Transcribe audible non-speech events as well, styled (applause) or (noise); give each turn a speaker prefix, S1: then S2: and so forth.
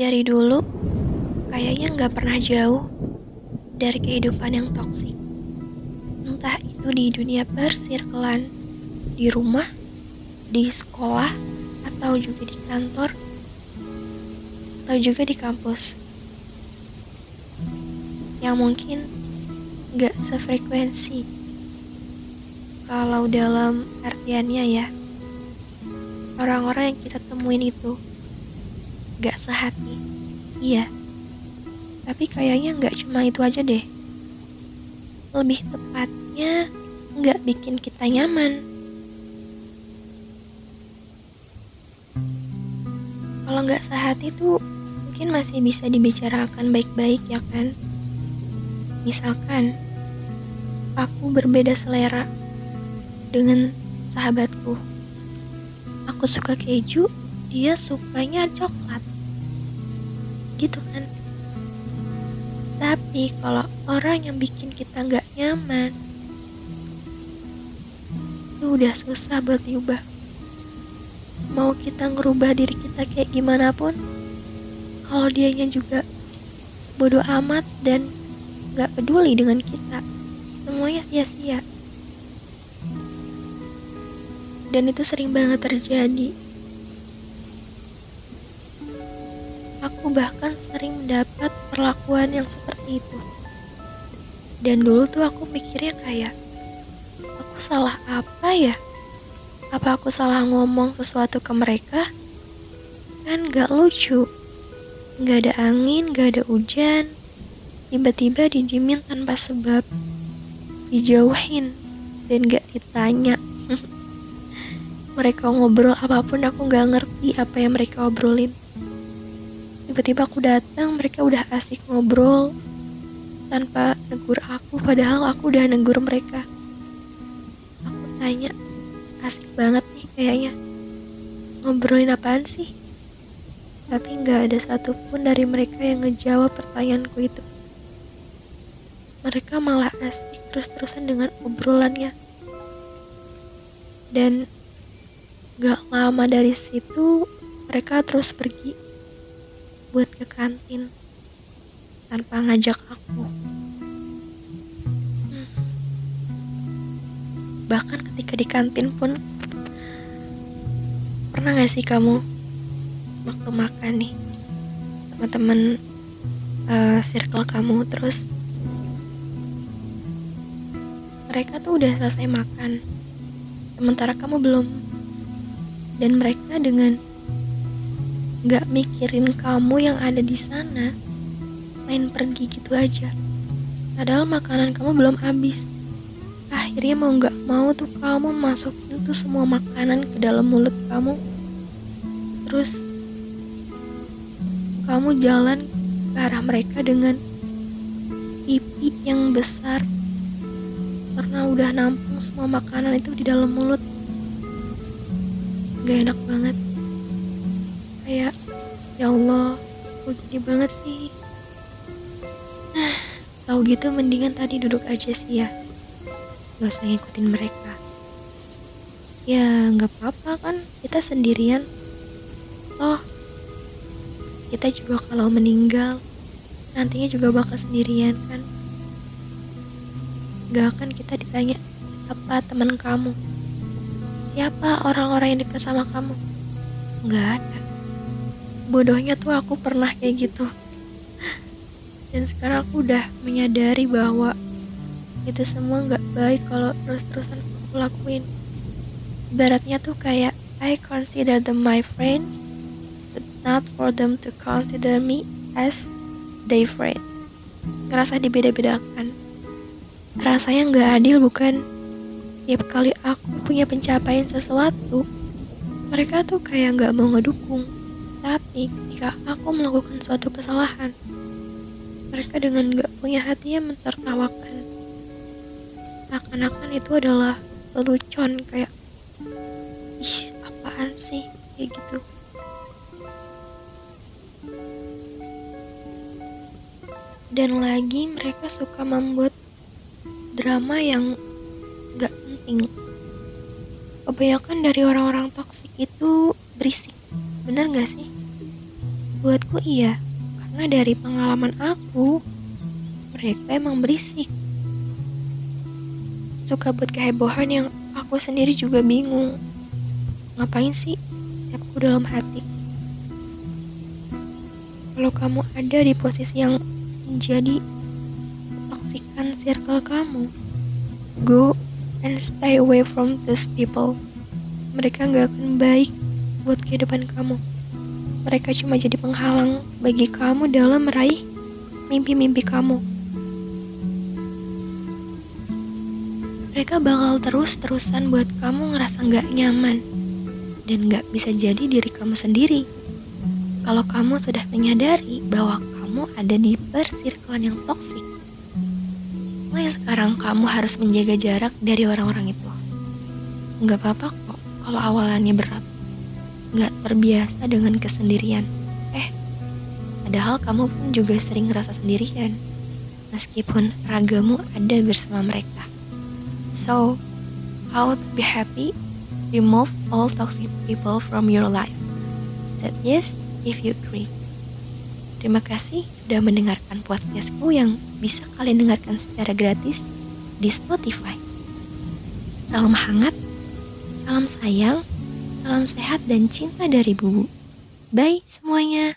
S1: Dari dulu, kayaknya nggak pernah jauh dari kehidupan yang toksik. Entah itu di dunia persirkelan, di rumah, di sekolah, atau juga di kantor, atau juga di kampus. Yang mungkin nggak sefrekuensi. Kalau dalam artiannya ya, orang-orang yang kita temuin itu gak sehati. Iya. Tapi kayaknya nggak cuma itu aja deh. Lebih tepatnya nggak bikin kita nyaman. Kalau nggak sehati tuh mungkin masih bisa dibicarakan baik-baik ya kan. Misalkan aku berbeda selera dengan sahabatku. Aku suka keju, dia sukanya coklat gitu kan. Tapi kalau orang yang bikin kita nggak nyaman itu udah susah buat diubah. Mau kita ngerubah diri kita kayak gimana pun kalau dianya juga bodoh amat dan nggak peduli dengan kita semuanya sia-sia. Dan itu sering banget terjadi Aku bahkan sering mendapat perlakuan yang seperti itu. Dan dulu tuh aku mikirnya kayak, aku salah apa ya? Apa aku salah ngomong sesuatu ke mereka? Kan gak lucu. Gak ada angin, gak ada hujan. Tiba-tiba didimin tanpa sebab. Dijauhin dan gak ditanya. (laughs) mereka ngobrol apa pun aku gak ngerti apa yang mereka obrolin. Tiba-tiba aku datang, mereka udah asik ngobrol tanpa negur aku, padahal aku udah negur mereka. Aku tanya, asik banget nih kayaknya. Ngobrolin apaan sih? Tapi nggak ada satupun dari mereka yang ngejawab pertanyaanku itu. Mereka malah asik terus-terusan dengan obrolannya. Dan gak lama dari situ mereka terus pergi buat ke kantin tanpa ngajak aku. Hmm. Bahkan ketika di kantin pun pernah gak sih kamu waktu makan nih teman-teman uh, circle kamu terus mereka tuh udah selesai makan sementara kamu belum dan mereka dengan Gak mikirin kamu yang ada di sana, main pergi gitu aja. Padahal makanan kamu belum habis. Akhirnya mau gak mau tuh kamu masukin tuh semua makanan ke dalam mulut kamu. Terus kamu jalan ke arah mereka dengan pipi yang besar karena udah nampung semua makanan itu di dalam mulut. Gak enak banget kayak ya Allah kok gini banget sih. Nah tahu gitu mendingan tadi duduk aja sih ya. Gak usah ngikutin mereka. Ya nggak apa-apa kan kita sendirian. Oh kita juga kalau meninggal nantinya juga bakal sendirian kan. Gak akan kita ditanya apa teman kamu? Siapa orang-orang yang dekat sama kamu? Nggak ada bodohnya tuh aku pernah kayak gitu. Dan sekarang aku udah menyadari bahwa itu semua nggak baik kalau terus-terusan aku lakuin. Ibaratnya tuh kayak I consider them my friend but not for them to consider me as their friend. Ngerasa dibeda-bedakan. Rasanya nggak adil bukan? Tiap kali aku punya pencapaian sesuatu mereka tuh kayak nggak mau ngedukung tapi ketika aku melakukan suatu kesalahan, mereka dengan gak punya hatinya mentertawakan. Seakan-akan itu adalah lelucon kayak, ih apaan sih, kayak gitu. Dan lagi mereka suka membuat drama yang gak penting. Kebanyakan dari orang-orang toksik itu berisik Bener gak sih? Buatku iya, karena dari pengalaman aku, mereka emang berisik. Suka buat kehebohan yang aku sendiri juga bingung. Ngapain sih? Siapku dalam hati. Kalau kamu ada di posisi yang menjadi toksikan circle kamu, go and stay away from those people. Mereka gak akan baik buat kehidupan kamu. Mereka cuma jadi penghalang bagi kamu dalam meraih mimpi-mimpi kamu. Mereka bakal terus-terusan buat kamu ngerasa gak nyaman dan gak bisa jadi diri kamu sendiri. Kalau kamu sudah menyadari bahwa kamu ada di persirkulan yang toksik, mulai sekarang kamu harus menjaga jarak dari orang-orang itu. Gak apa-apa kok kalau awalannya berat gak terbiasa dengan kesendirian. Eh, padahal kamu pun juga sering ngerasa sendirian, meskipun ragamu ada bersama mereka. So, how to be happy? Remove all toxic people from your life. That is, if you agree. Terima kasih sudah mendengarkan podcastku yang bisa kalian dengarkan secara gratis di Spotify. Salam hangat, salam sayang, Salam sehat dan cinta dari Bubu. Bye semuanya.